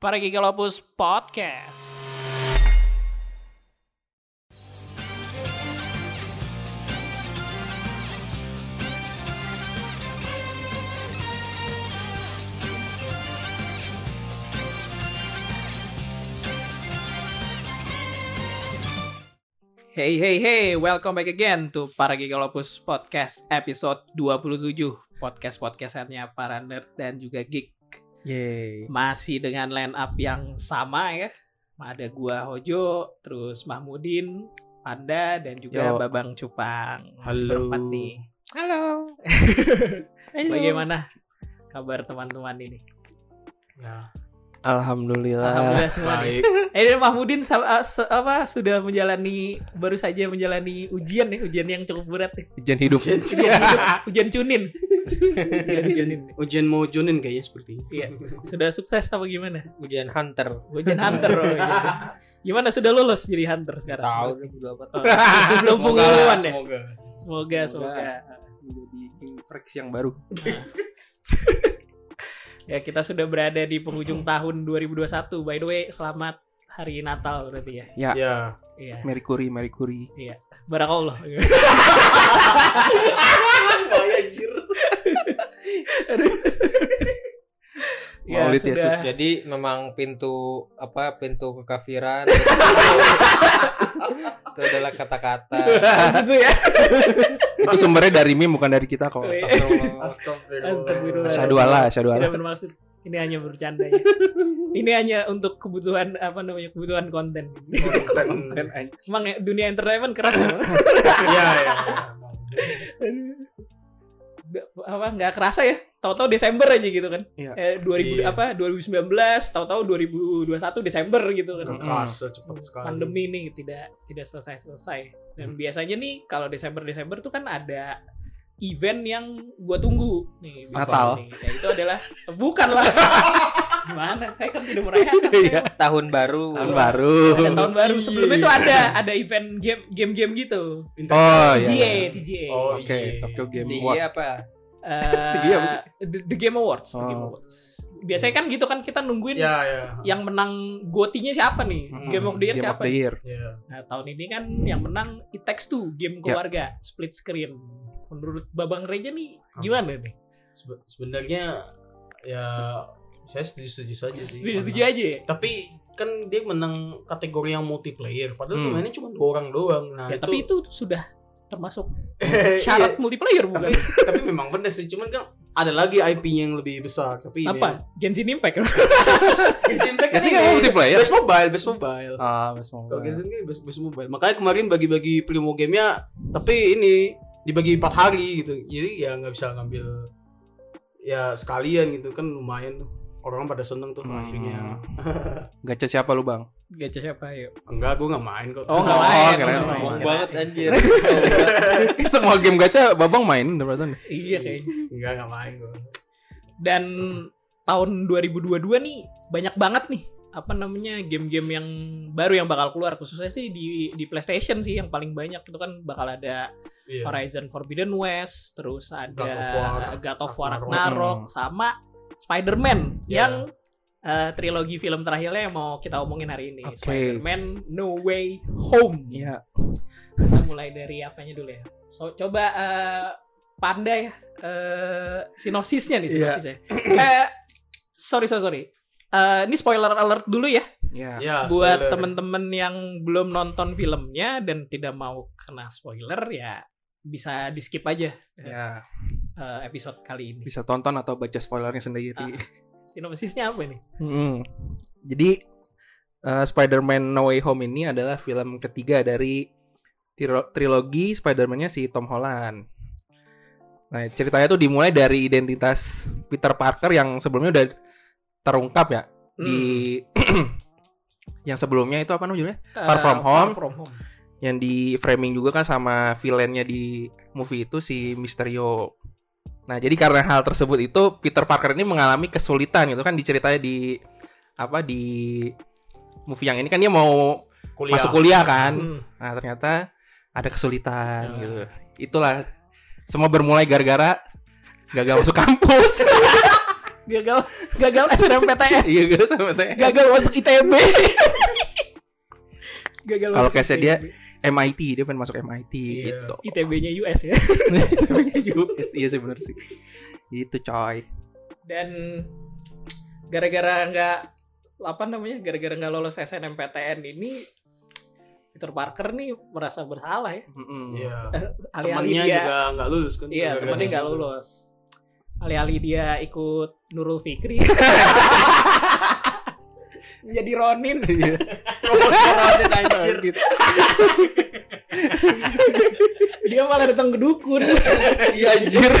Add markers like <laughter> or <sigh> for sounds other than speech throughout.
Para Gigalopus Podcast. Hey hey hey, welcome back again to Para Gigalopus Podcast episode 27 Podcast-podcastannya para nerd dan juga geek Yeay. Masih dengan line up yang sama ya Ada gua Hojo, terus Mahmudin, Panda, dan juga Yo. Babang Cupang Halo. berempat nih <laughs> Halo Bagaimana kabar teman-teman ini? Alhamdulillah. Alhamdulillah semua nih. <laughs> Eh, ini Mahmudin se- apa sudah menjalani baru saja menjalani ujian nih, ujian yang cukup berat nih. Ujian hidup. Ujian, hidup, ujian cunin. Ujian ujian, cunin. ujian mau jonin kayaknya seperti ini. Iya. Sudah sukses apa gimana? ujian hunter Ujian hunter. Oh, iya. Gimana sudah lulus jadi hunter sekarang? tahu Oh, belum Semoga pengumuman lah, ya? semoga. Semoga, semoga. Jadi infraks yang baru. <laughs> Ya, kita sudah berada di penghujung tahun 2021. By the way, selamat hari Natal berarti ya. Ya, Ya, Iya. Mary Curie, Mary Curie. Barakallah. <laughs> ya, Maulid sudah. Yesus. jadi memang pintu apa pintu kekafiran itu adalah kata-kata gitu ya. Itu sumbernya dari meme bukan dari kita kok. Astagfirullah. Astagfirullah. Tidak bermaksud. Ini hanya bercanda ya. Ini hanya untuk kebutuhan apa namanya kebutuhan konten. Emang ya, dunia entertainment keras ya. Iya, iya. Nggak- apa nggak kerasa ya? Tahu-tahu Desember aja gitu kan. Iya. Eh 2000 Iya. apa 2019, tahu-tahu 2021 Desember gitu kan. Udah kerasa cepat sekali. Pandemi nih tidak tidak selesai-selesai. Dan biasanya nih kalau Desember-Desember tuh kan ada event yang gua tunggu nih Natal. nih. Ya, itu adalah bukan lah. <laughs> Gimana? Saya kan tidak merayakan. Iya. tahun baru Tahun baru. Ada tahun baru. Iya. Sebelumnya tuh ada ada event game game-game gitu. Oh, iya. TGA, TGA. Oh, Oke, iya. Tokyo Game Awards. apa Eh, TGA apa sih? the, the Game Awards, The Oh. Game Awards. Biasanya kan gitu kan kita nungguin Ya, ya. yang menang gotinya siapa nih? Hmm, Game of the Year Game siapa? of the Year. Ya. Nah, tahun ini kan yang menang It Takes Two, game Ya. keluarga, split screen. Menurut Babang Reja nih gimana nih? Sebe- Sebenarnya ya saya setuju-setuju saja sih. Setuju-setuju aja ya? Tapi kan dia menang kategori yang multiplayer padahal Hmm. pemainnya cuma dua orang doang. Nah, ya itu tapi itu sudah termasuk <laughs> Iya. syarat multiplayer tapi bukan? <laughs> tapi memang benar sih cuman kan ada lagi IP yang lebih besar tapi ini- Apa? Genshin Impact. <laughs> Genshin Impact kan Genshin ini kan multiplayer? best mobile best mobile Ah, Monggo. Kalau Genshin kan best, best mobile. Makanya kemarin bagi-bagi primo gamenya, tapi ini dibagi empat hari gitu. Jadi ya nggak bisa ngambil ya sekalian gitu kan lumayan tuh. Orang pada seneng tuh Hmm. akhirnya. <laughs> Gacha siapa lu, Bang? Gacha siapa ya? Enggak, gue nggak main kok. Oh, nggak Oh, <laughs> main. keren. nggak main. Ngomong Keren. banget anjir <laughs> Semua game gacha Babang main udah perasaan. Iya kayaknya. Enggak, nggak main gue. Dan tahun 2022 nih banyak banget nih apa namanya game-game yang baru yang bakal keluar khususnya sih di di PlayStation sih yang paling banyak itu kan bakal ada Iya. Horizon Forbidden West terus ada God of War, God of War Ragnarok. Ragnarok sama Spider-Man Iya. yang eh, trilogi film terakhirnya yang mau kita omongin hari ini Oke. Spider-Man No Way Home Iya. kita mulai dari apanya dulu ya so coba eh, Panda ya eh, sinopsisnya nih Iya. sinopsisnya eh sorry sorry sorry Eh, ini spoiler alert dulu ya Iya. Ya, buat temen-temen yang belum nonton filmnya dan tidak mau kena spoiler ya bisa di skip aja Ya, eh, episode kali ini. bisa tonton atau baca spoilernya sendiri. Ah. <laughs> Sinopsisnya apa nih? Hmm. Jadi uh, Spider-Man No Way Home ini adalah film ketiga dari trilogi Spider-Man-nya si Tom Holland. Nah, ceritanya tuh dimulai dari identitas Peter Parker yang sebelumnya udah terungkap ya di <clears throat> yang sebelumnya itu apa namanya? Eh, Far From Home. Far From Home. Yang di framing juga kan sama villainnya di movie itu si Mysterio. Nah, jadi karena hal tersebut itu Peter Parker ini mengalami kesulitan gitu kan diceritain di apa di movie yang ini kan dia mau kuliah. masuk kuliah kan. Hmm. Nah, ternyata ada kesulitan Ya. gitu. Itulah semua bermulai gara-gara gagal masuk kampus. <laughs> gagal gagal SNMPTN Iya sama teh. gagal masuk ITB <laughs> gagal Kalau case-nya dia. MIT dia pengen masuk MIT Iya. gitu. ITB-nya US ya US iya sih bener sih. Itu coy. dan gara-gara nggak apa namanya gara-gara nggak lolos SNMPTN ini Peter Parker nih merasa bersalah ya Mm-mm. Iya. alih-alih Temannya dia juga nggak lulus kan? iya temannya nggak lulus alih-alih dia ikut Nurul Fikri <laughs> menjadi Ronin <laughs> Iya. Ronin, anjir. dia malah datang ke dukun <laughs> Iya anjir.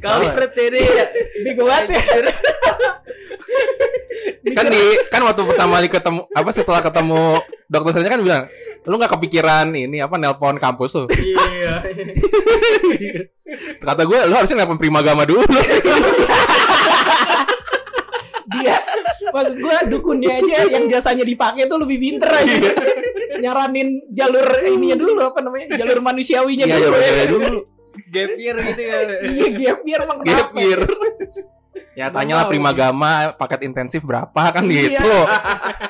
Kampret ini ya. gue banget ya kan di kan waktu pertama kali ketemu apa setelah ketemu dokter saya kan bilang lu nggak kepikiran ini apa nelpon kampus tuh Iya. kata gue lu harusnya nelpon primagama dulu <laughs> dia. Maksud gue dukunnya aja yang jasanya dipakai tuh lebih pinter aja. Nyaranin jalur ininya dulu apa namanya? Jalur manusiawinya iya dulu. iya dulu. Gap year gitu ya. iya gap year emang gap kenapa? year. Ya tanyalah primagama paket intensif berapa kan Iya. gitu.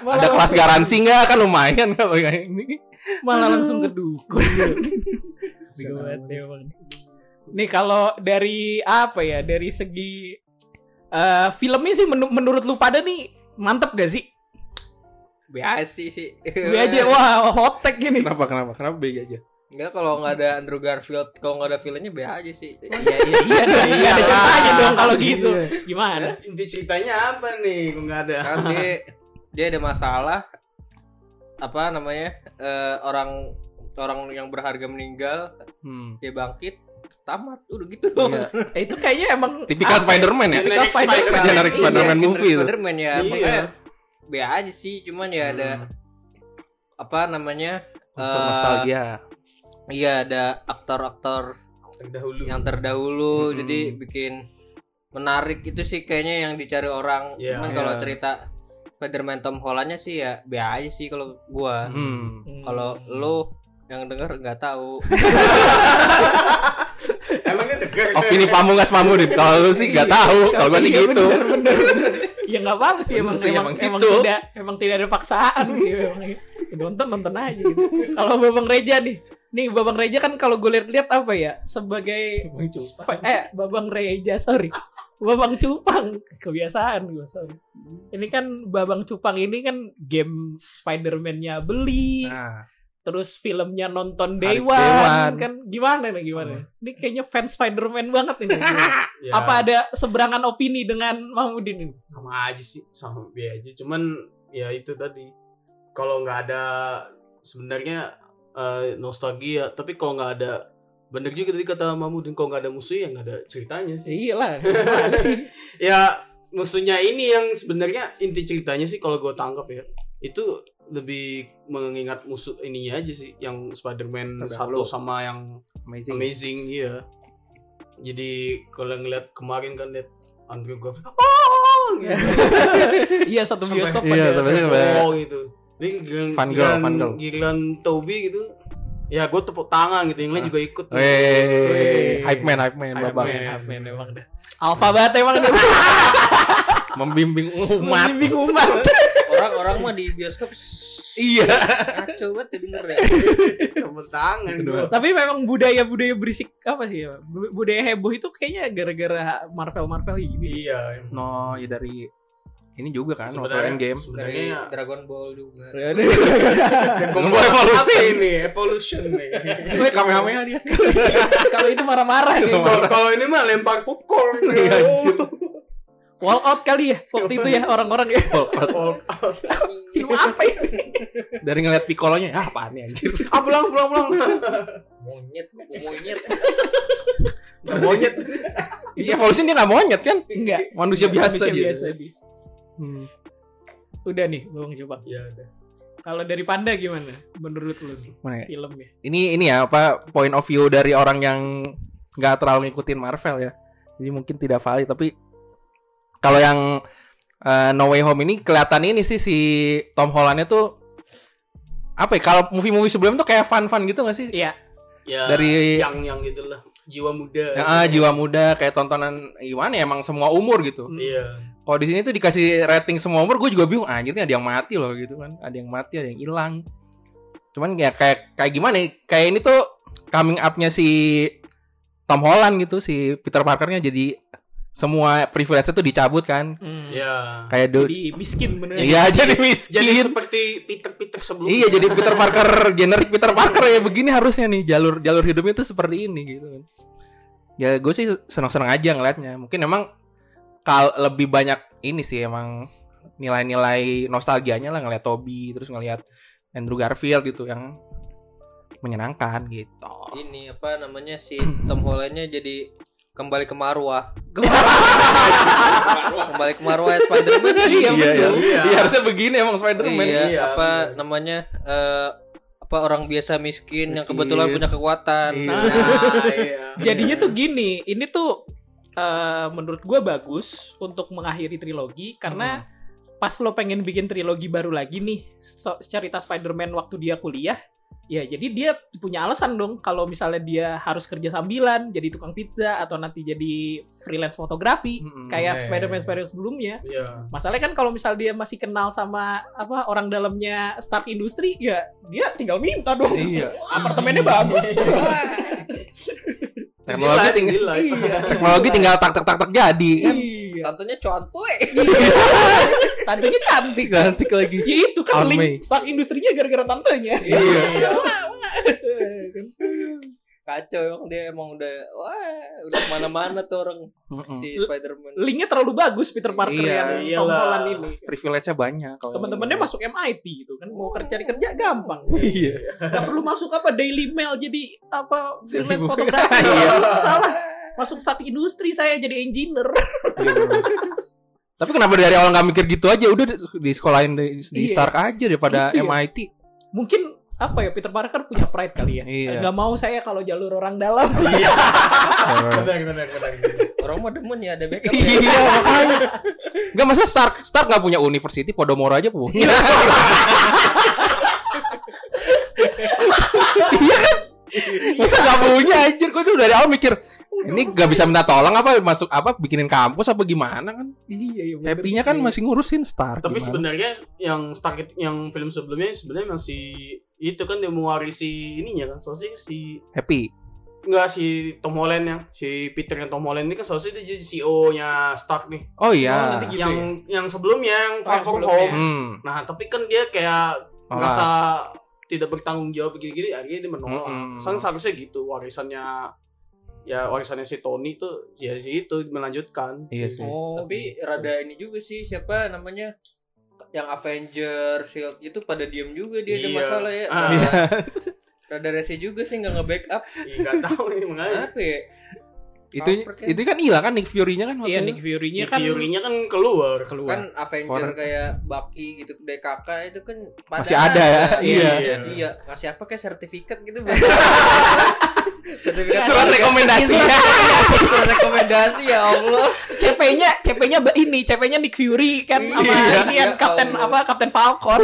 Malah ada kelas garansi nggak? Kan lumayan. Kalau kayak ini malah langsung ke dukun. Ya. Nih kalau dari apa ya? Dari segi eh filmnya sih menu- menurut lu pada nih mantep gak sih? Biasa sih. Gue aja wah hot tag gini. kenapa kenapa kenapa bega aja Enggak kalau nggak ada Andrew Garfield, kalau nggak ada filmnya be aja sih. Iya iya iya dong. Nggak ada ceritanya dong kalau gitu. Gimana? Inti ceritanya apa nih? Kok nggak ada? Kan dia, dia ada masalah apa namanya eh, orang orang yang berharga meninggal hmm. dia bangkit tamat udah gitu dong Iya. Eh, itu kayaknya emang tipikal Spider-Man ya Generic Spider-Man. Spider-Man. Generic Spider-Man Iya, movie itu. Spider-Man ya Iya. makanya be aja sih cuman ya ada Hmm. apa namanya Unsur eh, nostalgia iya ada aktor-aktor Terdahulu. yang terdahulu Hmm. jadi bikin menarik itu sih kayaknya yang dicari orang Iya. cuman kalau Iya. cerita Spider-Man Tom Hollandnya sih ya be aja sih kalau gua hmm. Hmm. kalau lu yang denger nggak tahu <laughs> Emangnya denger? opini pamungkas pamudin kalau lu sih nggak tahu kalau gua sih Iya, gitu bener, bener, bener. Ya nggak apa-apa sih emang emang, emang gitu. tidak emang tidak ada paksaan sih emang. Ya, Nonton nonton aja gitu. Kalau Babang Reja nih, nih Babang Reja kan kalau gue lihat-lihat apa ya sebagai eh Babang Reja sorry. Babang Cupang kebiasaan gue sorry. Ini kan Babang Cupang ini kan game Spider-Man-nya beli, nah terus filmnya nonton Hari Dewan, Dewan. kan gimana nih gimana? Ini kayaknya fans Spider-Man banget ini. <laughs> Ya, Apa ada seberangan opini dengan Mahmudin ini? sama aja sih, sama biasa aja. Cuman ya itu tadi. Kalau nggak ada sebenarnya eh, nostalgia, tapi kalau nggak ada bener juga tadi kata Mamudin kalau nggak ada musuh ya nggak ada ceritanya sih. Iya lah, <laughs> gimana sih? ya musuhnya ini yang sebenarnya inti ceritanya sih kalau gue tangkap ya itu lebih mengingat musuh ininya aja sih yang Spider-Man satu sama yang amazing Amazing iya jadi kalau ngeliat kemarin kan lihat Andrew Garfield oh gitu. iya satu bioskop Iya, ada. oh gitu ini giliran, Fun girl, fun girl. giliran Toby gitu ya gue tepuk tangan gitu yang lain Ah. juga ikut tuh. Weh, hype man, hype man, Hype babang. man, hype man, emang dah. Alfa banget emang dia. <laughs> Membimbing umat. Membimbing umat. Orang-orang mah di bioskop Iya. banget ya bener ya tepuk tangan gua. Tapi memang budaya-budaya berisik apa sih ya? Bu- Budaya heboh itu kayaknya gara-gara Marvel-Marvel ini. iya No, ya dari ini juga kan, sebenarnya Endgame. dari sebenarnya ya Dragon Ball juga <laughs> Dragon Ball Evolution. apa ini evolution nih kamehameha dia. <laughs> Kalau itu marah-marah nih. kalau kalau ini mah lempar popcorn Wall out kali ya waktu itu ya orang-orang ya. All out. <laughs> Film apa ini? Dari ngeliat Piccolo-nya, ah apaan nih anjir. ah pulang pulang pulang monyet monyet Nggak monyet Di Evolution dia gak monyet kan? Enggak. Manusia biasa Manusia dia. biasa dia. Hmm. Udah nih, Bang Coba. ya udah Kalau dari Panda gimana menurut lu Mana ya? filmnya? Ini ini ya apa point of view dari orang yang nggak terlalu ngikutin Marvel ya. Jadi mungkin tidak valid tapi kalau yang eh, No Way Home ini kelihatan ini sih si Tom Hollandnya tuh apa ya kalau movie-movie sebelum tuh kayak fun-fun gitu gak sih? Iya, ya Dari- yang yang gitulah jiwa muda. Ya, ah, jiwa muda kayak tontonan gimana ya emang semua umur gitu. Iya. Kalau di sini tuh dikasih rating semua umur, gue juga bingung. Anjir nih ada yang mati loh gitu kan, ada yang mati, ada yang hilang. Cuman ya kayak kayak gimana? ya, Kayak ini tuh coming up-nya si Tom Holland gitu, si Peter Parker-nya jadi semua privilege itu dicabut kan. Iya. Kayak do Jadi miskin bener. Iya jadi miskin. Jadi seperti Peter-Peter sebelumnya. Iya jadi Peter Parker <laughs> generik Peter Parker ya begini harusnya nih jalur jalur hidupnya tuh seperti ini gitu kan. Ya gue sih senang-senang aja ngeliatnya. Mungkin emang kal lebih banyak ini sih emang nilai-nilai nostalgianya lah ngeliat Toby terus ngeliat Andrew Garfield gitu yang menyenangkan gitu. Ini apa namanya si Tom Hollandnya jadi kembali ke Marwah. kembali ke Marwah ya, Spider-Man. <laughs> Iya, iya, betul. Iya. Iya, harusnya begini emang Spider-Man. Iya, Iya, apa bener. namanya? eh apa orang biasa miskin, yang Miskin. kebetulan punya kekuatan. Iya. Nah, Nah, <laughs> iya. jadinya tuh gini, ini tuh eh, menurut gua bagus untuk mengakhiri trilogi karena pas lo pengen bikin trilogi baru lagi nih so- cerita Spider-Man waktu dia kuliah, ya jadi dia punya alasan dong kalau misalnya dia harus kerja sambilan, jadi tukang pizza atau nanti jadi freelance fotografi Mm-mm. kayak iya, Spider-Man iya. Spider-Man sebelumnya. Iya. Masalahnya kan kalau misal dia masih kenal sama apa orang dalamnya Stark Industry, ya dia tinggal minta dong. Iya. Apartemennya bagus. <laughs> Teknologi Zilat, tinggal zilat. iya. teknologi tinggal tak tak tak tak jadi kan. Iya. Tantenya contoh <laughs> eh. Tantenya cantik. Cantik lagi. Ya itu kan May. link Stark Industrinya gara-gara tantenya. <laughs> Iya. Kacau emang dia emang udah wah udah ke mana-mana tuh orang si Spider-Man. Linknya terlalu bagus Peter Parker Iya, yang Tom. Holland ini. Privilege-nya banyak kalau Teman-temannya masuk MIT gitu kan mau kerja cari kerja gampang. Iya. Gak perlu masuk apa Daily Mail jadi apa <laughs> freelance fotografi. Iya. Iya. Salah. Masuk Stark Industry saya jadi engineer. Tapi kenapa dari awal nggak mikir gitu aja? Udah di, sekolahin di, di Iya. Stark aja daripada Gitu ya. MIT. Mungkin apa ya Peter Parker punya pride kali ya. Iya. Gak mau saya kalau jalur orang dalam. <laughs> Benar, benar, benar. Orang mah demen ya ada backup. iya ya. makanya. Gak masa Stark Stark nggak punya university Podomoro aja punya. Iya kan? Masa nggak punya anjir? Gue tuh dari awal mikir ini gak bisa minta tolong apa masuk apa bikinin kampus apa gimana kan? iya, iya. Happy-nya kan masih ngurusin Stark. Tapi gimana? sebenarnya yang Stark itu- yang film sebelumnya sebenarnya masih itu kan dia mewarisi ininya kan soalnya si happy. enggak si Tom Holland yang si Peter yang Tom Holland ini kan seharusnya dia jadi CEO-nya Stark nih. Oh Oh, iya. nanti gitu yang yang sebelumnya yang Oh, Far From. Home. Hmm. Nah, tapi kan dia kayak Malah. merasa tidak bertanggung jawab gini-gini akhirnya dia menolak. Mm-mm. Kan seharusnya gitu warisannya ya warisannya si Tony tuh ya si itu melanjutkan. Iya Si- sih. Oh, Tapi rada ini juga sih siapa namanya yang Avenger Shield itu pada diem juga dia ada Iya. masalah ya. Ah. Iya. Rada rese juga sih nggak nge-backup. Iya, nggak tahu nih makanya. Apa ya? itu Kampret kan? itu kan hilang kan Nick Fury-nya kan waktu Iya? Nick Fury-nya kan Fury-nya kan keluar. keluar. Kan Avenger Orang- kayak Bucky gitu dari kakak itu kan Masih ada ya? Iya. Iya. Iya, ngasih apa kayak sertifikat gitu. <laughs> sertifikat Surat rekomendasi. <laughs> Surat rekomendasi ya Allah. CP-nya CP-nya ini CP-nya Nick Fury kan sama Iya. ini yang Ya Kapten Allah. apa Kapten Falcon.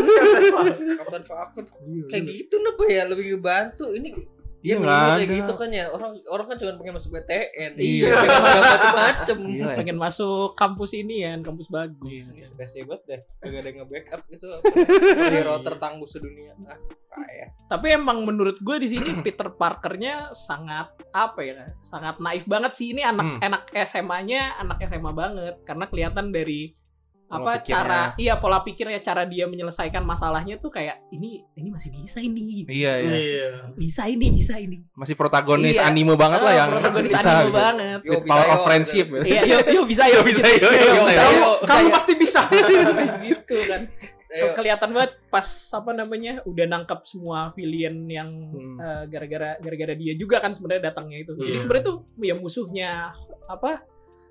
Kapten Falcon kayak gitu apa ya lebih ngebantu ini Iya, Iya, nggak kayak gitu kan ya orang orang kan cuma pengen masuk BTN, Iya. pengen. Gila ya. Pengen masuk kampus ini kan, kampus bagus. Udah hebat deh, gak ada yang nge-backup gitu. <laughs> Hero tertangguh sedunia. Ah, kaya. Tapi emang menurut gue di sini Peter Parkernya sangat apa ya? Sangat naif banget sih ini anak Hmm. anak SMA-nya anak SMA banget karena kelihatan dari apa pikirnya. cara iya pola pikirnya cara dia menyelesaikan masalahnya tuh kayak ini ini masih bisa ini Iya, iya. Iya. bisa ini bisa ini Masih protagonis Iya. anime banget lah Ah, yang protagonis bisa, anime bisa. banget Yo, bisa power yo, of friendship. gitu. iya yo yo bisa yo Yo, bisa, yo, yo, bisa, yo. yo. Kamu pasti bisa. <laughs> gitu kan Ayo. kelihatan banget pas apa namanya udah nangkap semua villain yang Hmm. eh, gara-gara gara-gara dia juga kan sebenarnya datangnya itu. Jadi Iya. sebenarnya tuh ya musuhnya apa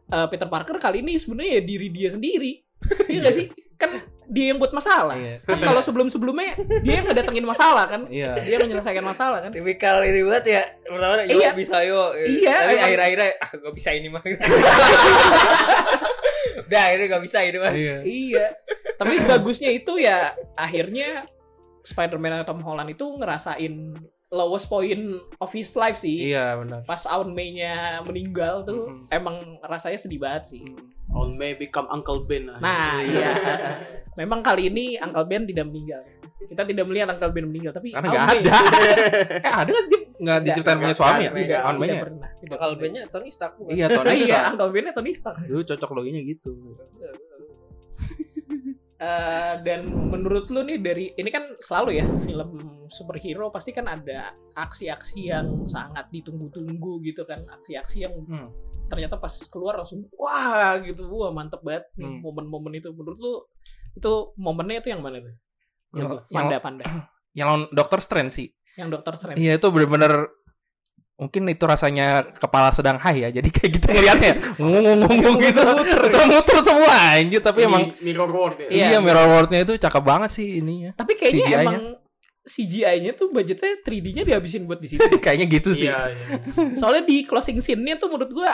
eh, Peter Parker kali ini sebenarnya ya diri dia sendiri. <laughs> Iya gak sih? Kan dia yang buat masalah. Iya. Kan kalau sebelum-sebelumnya dia yang ngedatengin masalah kan. Iya. Dia menyelesaikan masalah kan. Tipikal ini banget ya. Pertama, yo Iya. bisa yo. Iya, Tapi emang. akhir-akhirnya ah gak bisa ini mah. <laughs> Udah akhirnya gak bisa ini mah. Iya. Iya. Tapi bagusnya itu ya akhirnya Spider-Man atau Tom Holland itu ngerasain lowest point of his life sih. Iya benar. Pas Aunt May-nya meninggal tuh Mm-mm. emang rasanya sedih banget sih. On May become Uncle Ben. ah. Nah, <laughs> iya. Memang kali ini Uncle Ben tidak meninggal. Kita tidak melihat Uncle Ben meninggal, tapi Karena nggak ada. <laughs> eh ada nggak sih nggak diceritain punya suami ya? Tidak, On tidak May-nya? pernah. Pernah. bandnya Tony Stark bukan? Iya Tony iya, Stark. Uncle Ben-nya Tony Stark. Dulu cocok loginya gitu. Eh, dan menurut lu nih dari ini kan selalu ya film superhero pasti kan ada aksi-aksi yang sangat ditunggu-tunggu gitu kan aksi-aksi yang Hmm. ternyata pas keluar langsung wah gitu wah mantep banget nih Hmm. momen-momen itu menurut lu itu momennya itu yang mana tuh yang Yang- panda panda <clears throat> Yang lawan Doctor Strange sih. yang dokter Strange Iya itu bener-bener mungkin itu rasanya kepala sedang high ya jadi kayak gitu ngeliatnya ngomong-ngomong gitu muter-muter semua anjir tapi Ini emang mirror world ya. Iya. mirror world-nya itu cakep banget sih ininya tapi kayaknya CGI-nya. emang CGI-nya tuh budgetnya 3D-nya dihabisin buat di situ <laughs> kayaknya gitu sih Iya, iya. Soalnya di closing scene-nya tuh menurut gua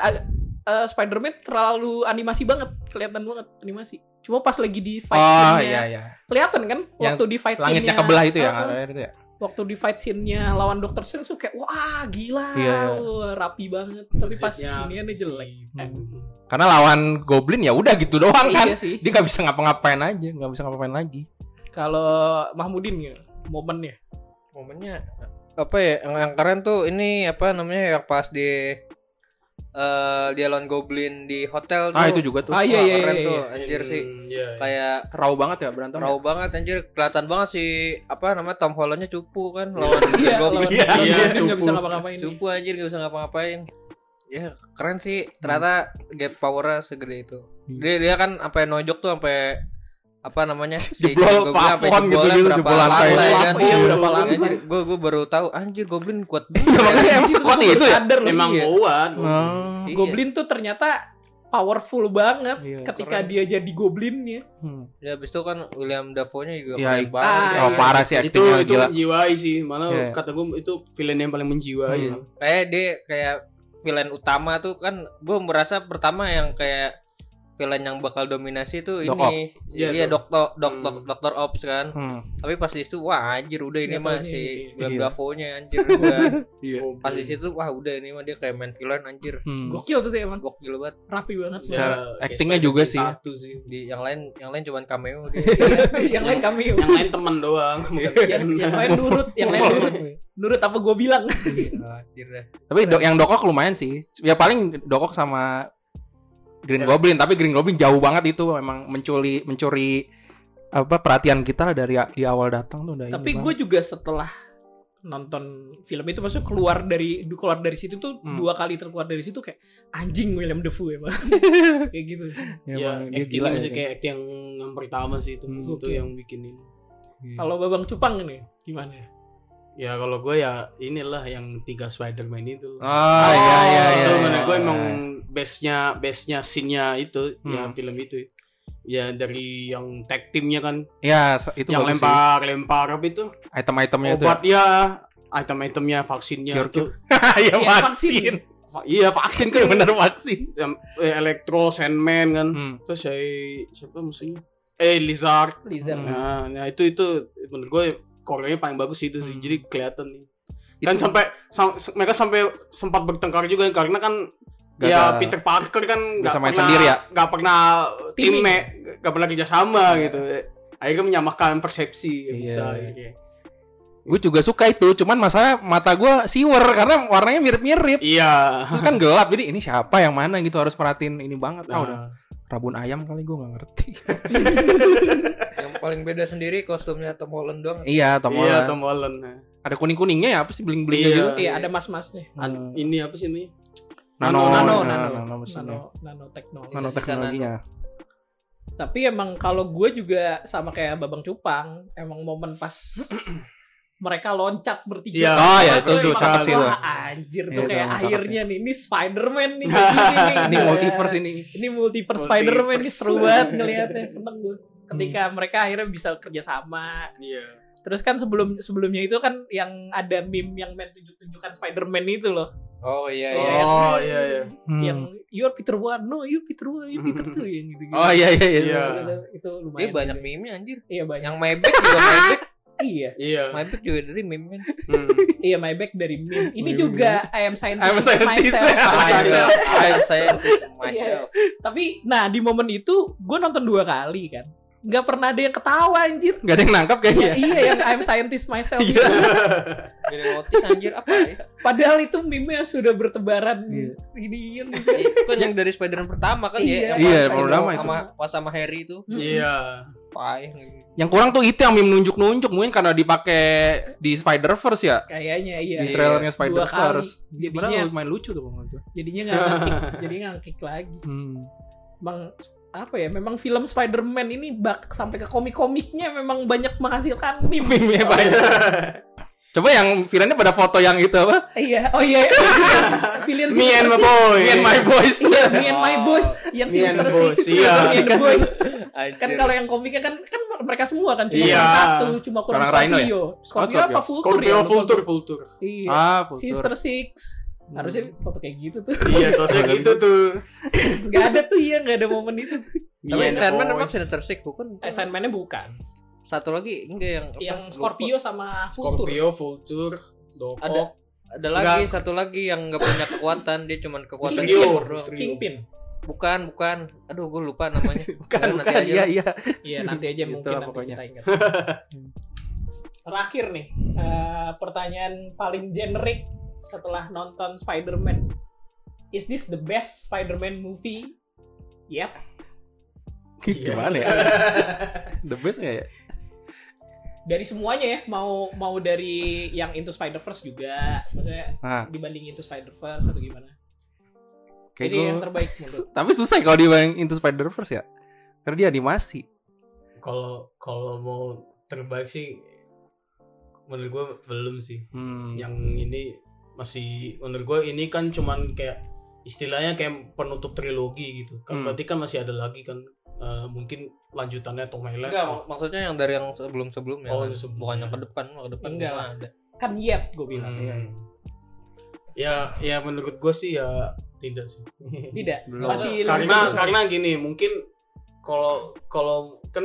eh, Spider-Man terlalu animasi banget, kelihatan banget animasi. Cuma pas lagi di fight oh scene-nya iya iya kelihatan kan Yang waktu di fight langitnya scene-nya kebelah itu ya ada itu ya waktu di fight scene-nya lawan Doctor Strange tuh kayak wah gila, Iya, iya. wah, rapi banget. Tapi pas ini nih jelek. si- Eh, karena lawan Goblin ya udah gitu doang kan iya sih. dia nggak bisa ngapa-ngapain aja nggak bisa ngapa-ngapain lagi Kalau Mahmudin ya momennya. momennya apa ya yang, yang keren tuh ini apa namanya yang pas di eh dia lawan Goblin di hotel tuh. ah itu juga tuh Ah, iya, Wah, iya, keren iya, tuh iya. anjir sih Hmm, iya, iya. kayak raw banget ya berantem raw banget anjir kelihatan banget sih apa namanya Tom Hollandnya cupu kan <laughs> lawan Iya, Goblin Iya, iya, nggak cupu. bisa ngapa-ngapain. cupu anjir gak bisa ngapa-ngapain ya keren sih ternyata gap powernya segede itu Hmm. dia dia kan sampai nojok tuh sampai apa namanya <laughs> si Jebol plafon gitu, gitu, berapa jebol lantai. lantai kan Iya, berapa lantai. anjir gue gue baru tahu anjir Goblin kuat <laughs> Iya, banget makanya emang sekuat itu ya Emang iya. kuat. Oh. Iya. Goblin tuh ternyata powerful banget Iya, ketika keren. dia jadi goblinnya. Hmm. ya habis itu kan William Dafoe-nya juga Ya, keren ik- banget ah, oh parah sih itu itu gila menjiwai sih. Mana Iya. kata gue itu villain yang paling menjiwai. Hmm. kayak dia kayak villain utama tuh kan gue merasa pertama yang kayak villain yang bakal dominasi tuh Doc ini Iya, iya Doc. dokter dok, Hmm. dok, dokter ops kan Hmm. tapi pas di situ wah anjir udah ini Nggak mah si. William Iya. Anjir udah <laughs> Iya. Pas di situ wah udah ini mah dia kayak main villain anjir Hmm. Gokil tuh emang. gokil banget Rapi banget. Ya, Cara kayak actingnya juga sih. Satu sih. di yang lain yang lain cuman cameo <laughs> dia yang lain kami Yang lain teman doang. yang, lain nurut, yang lain nurut. Nurut apa gue bilang. Anjir Tapi do- yang Dokok lumayan sih. Ya paling Dokok sama Green Ya. Goblin, tapi Green Goblin jauh banget itu memang mencuri mencuri apa perhatian kita lah dari di awal datang tuh Tapi gue juga setelah nonton film itu maksudnya keluar dari keluar dari situ tuh Hmm. dua kali terkeluar dari situ kayak anjing William Dafoe emang <laughs> kayak gitu sih. ya, Ya, dia gila ya. kayak yang, yang pertama sih itu. Hmm. itu Oke. yang bikin ini. Kalau Babang Cupang nih gimana? Ya kalau gue ya inilah yang tiga Spider-Man itu. Oh, iya iya iya. itu iya. mana gue emang base-nya base-nya scene-nya itu ya Hmm. film itu. Ya dari yang tag teamnya kan Ya, itu yang bagus sih. lempar lempar apa itu item-itemnya itu. obat ya item-itemnya vaksinnya Cure, itu <laughs> Iya, Iya, vaksin. Va- iya vaksin kan <laughs> Bener vaksin. Yang- eh, Electro Sandman kan Hmm. terus saya siapa musuhnya eh Lizard Lizard. Hmm. nah, nah itu itu menurut gue koreanya paling bagus itu sih Hmm. jadi kelihatan nih kan Itu- sampai sam- mereka sampai sempat bertengkar juga karena kan Gagal. ya Peter Parker kan nggak pernah sendiri ya? nggak pernah tim nggak pernah kerjasama gitu akhirnya menyamakan persepsi ya Iya. bisa akhirnya. Gue juga suka itu, cuman masa mata gue siwer karena warnanya mirip-mirip. iya Terus kan gelap, jadi ini siapa yang mana gitu harus perhatiin ini banget. Ah, Nah, udah rabun ayam kali gue nggak ngerti. <laughs> yang paling beda sendiri kostumnya Tom Holland doang iya, Tom iya Holland. Tom Holland nah. Ada kuning-kuningnya ya, apa sih bling-blingnya Iya. gitu? Iya, ada mas-masnya. An- Hmm. ini apa sih ini Nano, Nano, nano, nano, nano, mesinnya. nano, nano teknologi. Nano teknologinya. Tapi emang kalau gue juga sama kayak Babang Cupang, emang momen pas <clears throat> mereka loncat bertiga. Iya. Oh ya, Itu tuh cakep sih tuh. Anjir tuh Iya, kayak akhirnya nih, ini Spider-Man nih. <laughs> Ini multiverse ini. Ini multiverse. Spider-Man nih seru banget ngelihatnya, seneng gue. Ketika mereka akhirnya bisa kerja sama. iya Terus kan sebelum sebelumnya itu kan yang ada meme yang main tunjuk-tunjukkan Spider-Man itu loh. oh iya iya oh iya iya Hmm. Yang you're Peter One, no you Peter One, you Peter <laughs> Two yang gitu-gitu. Oh iya iya iya. Iya. Itu, itu lumayan. dia banyak meme anjir Iya banyak. yang Maybach juga Maybach <laughs> Iya, Iya. My Back juga dari meme kan. Hmm. iya my back dari meme. Ini Meme. juga I am scientist, I am scientist. myself. Myself. I scientist <laughs> myself. Tapi nah di momen itu gue nonton dua kali kan. Nggak pernah ada yang ketawa anjir. Gak ada yang nangkap Iya, kayaknya. iya yang I am scientist myself Iya. itu. Gini notis anjir apa ya? Padahal itu meme yang sudah bertebaran Iya. ini Itu kan yang dari Spider-Man pertama kan Iya. ya. Iya, Yang pas pertama itu. Sama pas sama Harry itu. Iya. Payah gitu. Yang kurang tuh itu yang meme nunjuk-nunjuk mungkin karena dipakai di Spider-Verse ya. kayaknya iya. Di Iya. trailernya Spider-Verse. kali. Padahal Jadinya lumayan lucu tuh gue. jadinya nggak ngangkik, <laughs> jadi ngangkik lagi. Hmm. Bang apa ya memang film Spider-Man ini bak sampai ke komik-komiknya memang banyak menghasilkan meme. Meme-nya banyak. <laughs> Coba yang villainnya pada foto yang itu apa? Iya, oh iya. <laughs> Villain Me and my Six. boy. Me and my boys. Iya, me and my boys yang Me and Sinister the boys, Six. iya. Me and the boys. Kan kalau yang komiknya kan kan mereka semua kan cuma Iya. satu, cuma kurang ya? Scorpio. Scorpio Scorpio. apa Vulture Scorpio ya? Vultur, Vultur. Iya. Ah, Vulture. Sinister Six. Harusnya foto kayak gitu tuh. Iya, sosok gitu tuh. Gak ada tuh ya, gak ada momen itu. Tapi Iya, Sandman memang Sinister Six bukan? Eh, Sandman-nya bukan. Satu lagi enggak yang apa? Yang Lupa. Scorpio sama Vulture. Scorpio, Vultur, Dokok. Ada ada lagi satu lagi yang nggak punya kekuatan dia cuman kekuatan. Mysterio. Kingpin. bukan bukan aduh gue lupa namanya <laughs> Bukan, Ya, nanti bukan. aja Iya, iya. Iya, nanti aja Gitu mungkin lah nanti pokoknya. kita ingat. <laughs> Terakhir nih, eh, pertanyaan paling generik setelah nonton Spider-Man. Is this the best Spider-Man movie? Yep. Gimana ya? <laughs> The best nggak ya? Dari semuanya ya, mau mau dari yang Into Spider-Verse juga, maksudnya Nah, dibanding Into Spider-Verse atau gimana? kayak Jadi gue. yang terbaik <laughs> menurut. Tapi susah kalau dibanding Into Spider-Verse ya. Karena dia animasi. Kalau kalau mau terbaik sih menurut gue belum sih. Hmm. Yang ini masih menurut gue ini kan cuman kayak istilahnya kayak penutup trilogi gitu. Kan Hmm. berarti kan masih ada lagi kan eh, mungkin lanjutannya Tom Holland. enggak mak- maksudnya yang dari yang sebelum sebelumnya Oh, sebelumnya. bukan yang ke depan ke depan Enggak ada Kan yet gue bilang. Hmm. Iya, iya. Ya ya menurut gue sih ya tidak sih. <laughs> Tidak. Belum. Masih lebih karena karena gini mungkin kalau kalau kan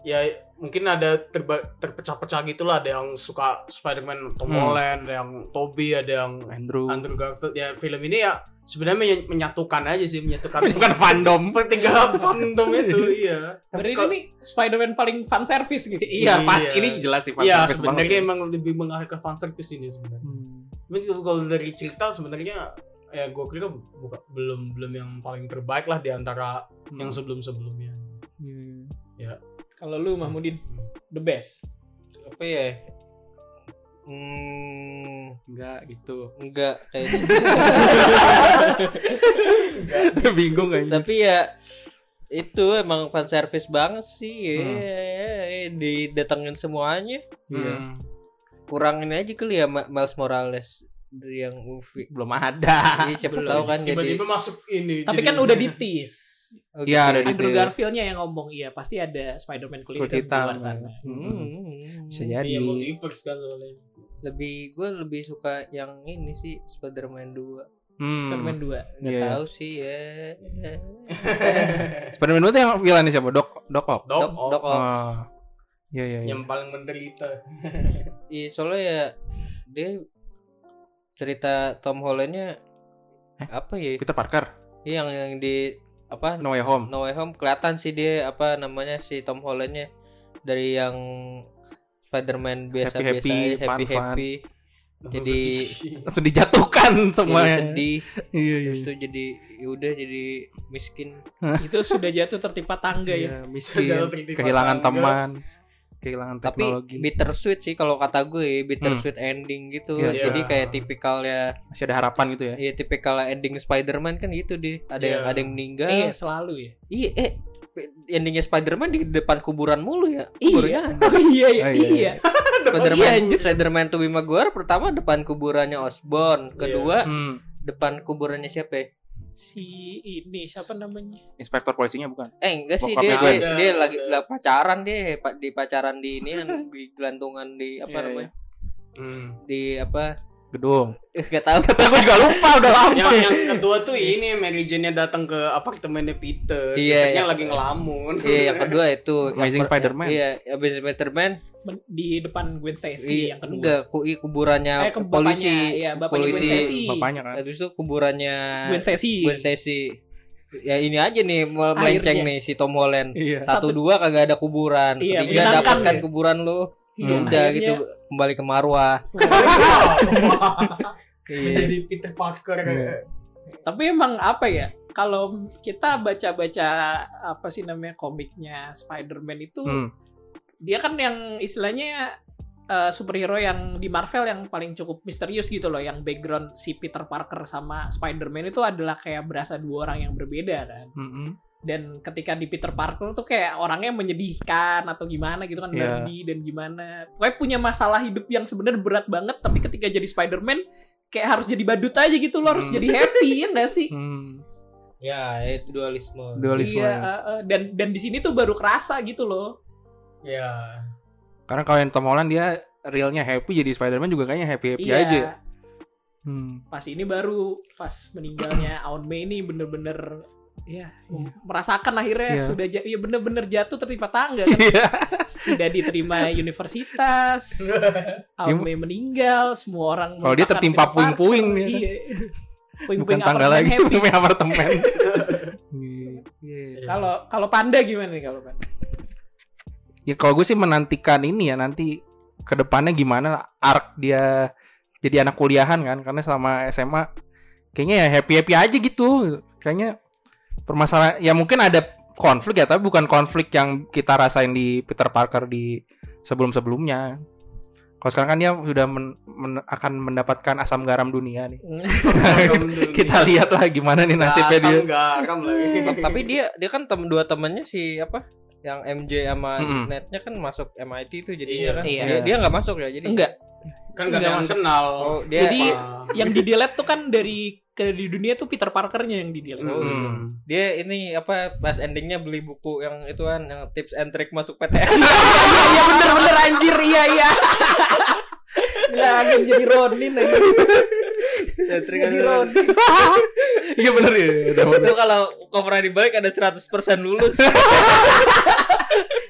ya mungkin ada terba- terpecah-pecah gitulah ada yang suka Spider-Man Tom Hmm. Holland ada yang Toby ada yang Andrew. Andrew Garfield ya film ini ya sebenarnya menya- menyatukan aja sih menyatukan <laughs> Bukan fandom. pertiga <laughs> fandom itu iya Berarti ini Spider-Man paling fan service gitu. Iya, pas Iya. ini jelas sih Iya fanservice sebenarnya emang lebih mengarah ke fan service ini sebenarnya. Hmm. Tapi kalau- dari cerita sebenarnya ya gue kira buka, belum belum yang paling terbaik lah di antara yang sebelum sebelumnya. Hmm. Kalau lu Mahmudin, the best. apa ya hmm, Enggak gitu. enggak kayaknya <laughs> Bingung kayaknya. tapi ya itu emang fan service banget sih ya, Hmm. ya, didatengin semuanya Hmm. kurang ini aja kali ya Miles Morales dari yang movie Belum ada. Jadi siapa Belum. tahu kan jadi tiba-tiba masuk ini. Tapi jadi- kan udah di tease. Oh, Iya, ada di- Andrew. Garfield-nya yang ngomong, iya pasti ada Spider-Man kulit hitam di luar sana. Hmm. Hmm. Bisa jadi. Iya multiverse kan soalnya. Lebih gue lebih suka yang ini sih Spider-Man 2 Hmm. Spider-Man 2. nggak Iya. tahu sih ya <laughs> Spider-Man 2 tuh yang villainnya siapa? Doc Doc Ock. Dok, Doc, oh, Doc Ock. Oh. Iya iya iya. yang paling menderita. <laughs> Iya soalnya ya dia cerita Tom Hollandnya Eh? apa ya? Peter Parker. Iya, yang yang di apa No Way Home. No Way Home kelihatan sih dia apa namanya si Tom Hollandnya dari yang Spider-Man biasa-biasa Happy-happy, aja, happy fun-fun. happy Langsung Jadi- sedih. Langsung dijatuhkan jadi semuanya. sedih Iya iya. terus tuh jadi yaudah jadi miskin Itu sudah jatuh tertimpa tangga ya. Iya, miskin, Jatuh tertimpa kehilangan tangga. teman, kehilangan tapi teknologi. bittersweet sih kalau kata gue bittersweet ending gitu Iya. jadi Iya. kayak tipikal ya Masih ada harapan gitu ya. Iya tipikal ending Spider-Man kan gitu deh. Ada yang Iya. ada yang meninggal. Iya, selalu ya. Iya, eh endingnya Spider-Man di depan kuburan mulu ya. Iya. Kuburannya ada. Oh iya ya, Oh, iya, iya. <laughs> Spider-Man Spider-Man Tobey Maguire pertama depan kuburannya Osborn, kedua Hmm. depan kuburannya siapa ya? Si ini siapa namanya? Inspektor polisinya bukan? Eh enggak sih Bokapnya dia dia, Ada, dia lagi lah pacaran dia pa- di pacaran di ini <laughs> di gelantungan di apa Iya, namanya? Hmm. Di apa Gedung. Gak tahu. Gue juga lupa udah lama. yang yang kedua tuh ini Mary Jane-nya datang ke apartemennya Peter. Iya, Peternya iya. lagi ngelamun. Iya, yang kedua itu Amazing yang Spider-Man. Iya, Amazing Spider-Man. Di depan Gwen Stacy Iya, yang kedua. enggak, ku- i- kuburannya Eh, ke polisi. iya, bapaknya Gwen polisi. Stacy. Bapaknya kan. Habis itu kuburannya Gwen Stacy. Gwen Stacy. Ya ini aja nih mel- melenceng Akhirnya. nih si Tom Holland. Iya. Satu Satu- dua kagak ada kuburan. Iya, Ketiga menyenangkan dapatkan ya. kuburan lu. Hmm. Udah gitu kembali ke Marwah. Iya. Jadi Peter Parker. Iya. Tapi emang apa ya? Kalau kita baca-baca apa sih namanya komiknya Spider-Man itu Hmm. dia kan yang istilahnya eh, superhero yang di Marvel yang paling cukup misterius gitu loh, yang background si Peter Parker sama Spider-Man itu adalah kayak berasa dua orang yang berbeda kan. Mm-mm. Dan ketika di Peter Parker tuh kayak orangnya menyedihkan atau gimana gitu kan, Iya. Darby dan gimana. Pokoknya punya masalah hidup yang sebenarnya berat banget, tapi ketika jadi Spider-Man kayak harus jadi badut aja gitu loh, harus Hmm. jadi happy ya nggak sih? Hmm. Ya, itu dualisme. Dualisme. Iya, eh, eh, dan dan di sini tuh baru kerasa gitu loh. Ya. Karena kalau yang Tom Holland dia realnya happy jadi Spider-Man juga kayaknya happy-happy Iya. aja. Hmm. Pas ini baru pas meninggalnya Aunt May ini bener-bener ya merasakan akhirnya Iya. sudah ya bener-bener jatuh tertimpa tangga kan. Iya. tidak diterima <laughs> universitas. Aunt May meninggal, semua orang Kalau dia tertimpa puing-puing kan. Iya. Bukan Puing-puing tangga lagi, punya apartemen. <laughs> Iya. Iya. Kalau kalau Panda gimana nih kalau Panda? Ya kalau gue sih menantikan ini ya nanti ke depannya gimana arc dia jadi anak kuliahan kan karena selama SMA kayaknya ya happy happy aja gitu kayaknya permasalahan ya mungkin ada konflik ya tapi bukan konflik yang kita rasain di Peter Parker di sebelum sebelumnya kalau sekarang kan dia sudah men- men- akan mendapatkan asam garam dunia nih <laughs> kita lihat lah gimana nih nasibnya dia garam lagi. Tapi dia dia kan tem dua temennya si apa? Yang MJ sama Mm-mm. netnya kan masuk MIT itu Iya. jadinya kan. Iya. Dia, dia nggak masuk ya jadi. Enggak. kan gak ada yang Enggak, kenal. Oh, dia Jadi Wah. yang di delete tuh kan dari ke di dunia tuh Peter Parkernya yang di delete. Oh, Hmm. dia ini apa pas endingnya beli buku yang itu kan yang tips and trick masuk PTN. <laughs> Iya iya bener bener anjir iya iya. <laughs> Ya akan jadi Ronin aja. <laughs> Ya, Jadi Ronin. Iya bener ya itu kalau covernya dibalik ada 100% lulus.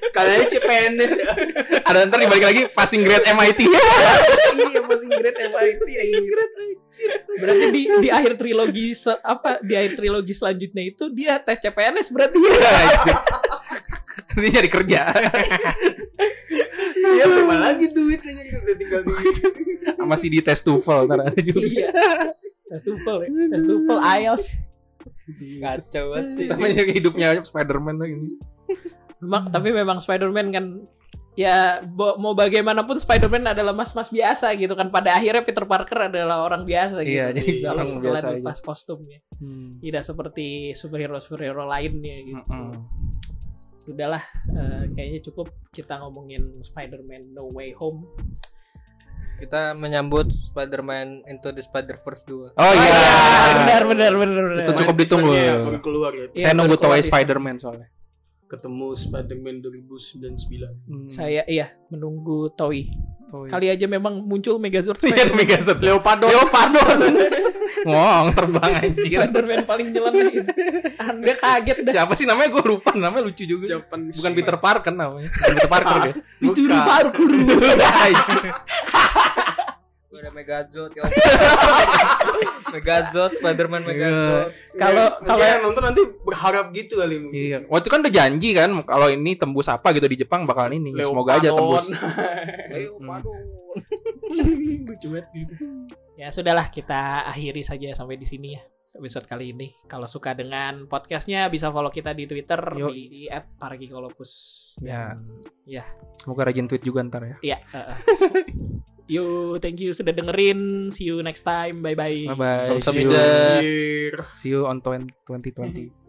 Sekalian CPNS ya. ada ntar dibalik lagi passing grade MIT iya masih great MIT ya. Berarti di di akhir trilogi se- apa di akhir trilogi selanjutnya itu dia tes CPNS berarti ya. Ini jadi kerja Ya terima lagi duitnya udah tinggal duit. masih di tes TOEFL ntar ada juga. Iya. Tes TOEFL ya. Tes TOEFL IELTS. Kacau banget sih. Namanya hidupnya Spider-Man tuh ini. Memang, tapi memang Spider-Man kan ya bo- mau bagaimanapun Spider-Man adalah mas-mas biasa gitu kan pada akhirnya Peter Parker adalah orang biasa gitu. Iya, jadi kalau orang setelah biasa aja. lepas kostumnya. Tidak seperti superhero-superhero lainnya gitu. Mm-mm. Sudahlah eh, kayaknya cukup kita ngomongin Spider-Man No Way Home. Kita menyambut Spider-Man Into the Spider-Verse 2. Oh iya. benar benar benar. benar. Itu cukup ditunggu. Baru keluar ya. Iya, Saya nunggu baru keluar Toy. Spider-Man soalnya. Ketemu Spider-Man 2099. Saya iya menunggu Toy. Toy. Kali aja memang muncul Megazord Iya. Megazord. Leopardon. Leopardon. <laughs> Ngong terbang anjir. Spider-Man paling jelas <laughs> gitu. Anda kaget dah. Siapa sih namanya gue lupa namanya lucu juga. Japan. Bukan Peter Parker namanya. Bukan Peter Parker dia. Dicuri Bukan. <laughs> Gue ada Megazord ya. <laughs> Megazord, Spider-Man Megazord. Kalau Mungkin kalau yang nonton nanti berharap gitu kali mungkin. Iya. Waktu itu kan udah janji kan kalau ini tembus apa gitu di Jepang bakalan ini. Semoga aja tembus. <laughs> Leopardon. <laughs> lucu banget gitu. Ya sudahlah kita akhiri saja sampai di sini ya episode kali ini. Kalau suka dengan podcastnya bisa follow kita di Twitter Yo. di, di @paragikolopus. Ya. Dan- ya. Semoga rajin tweet juga ntar ya. Iya. uh, uh. Yo, thank you sudah dengerin. See you next time. Bye bye. Bye bye. See you, see you on 2020.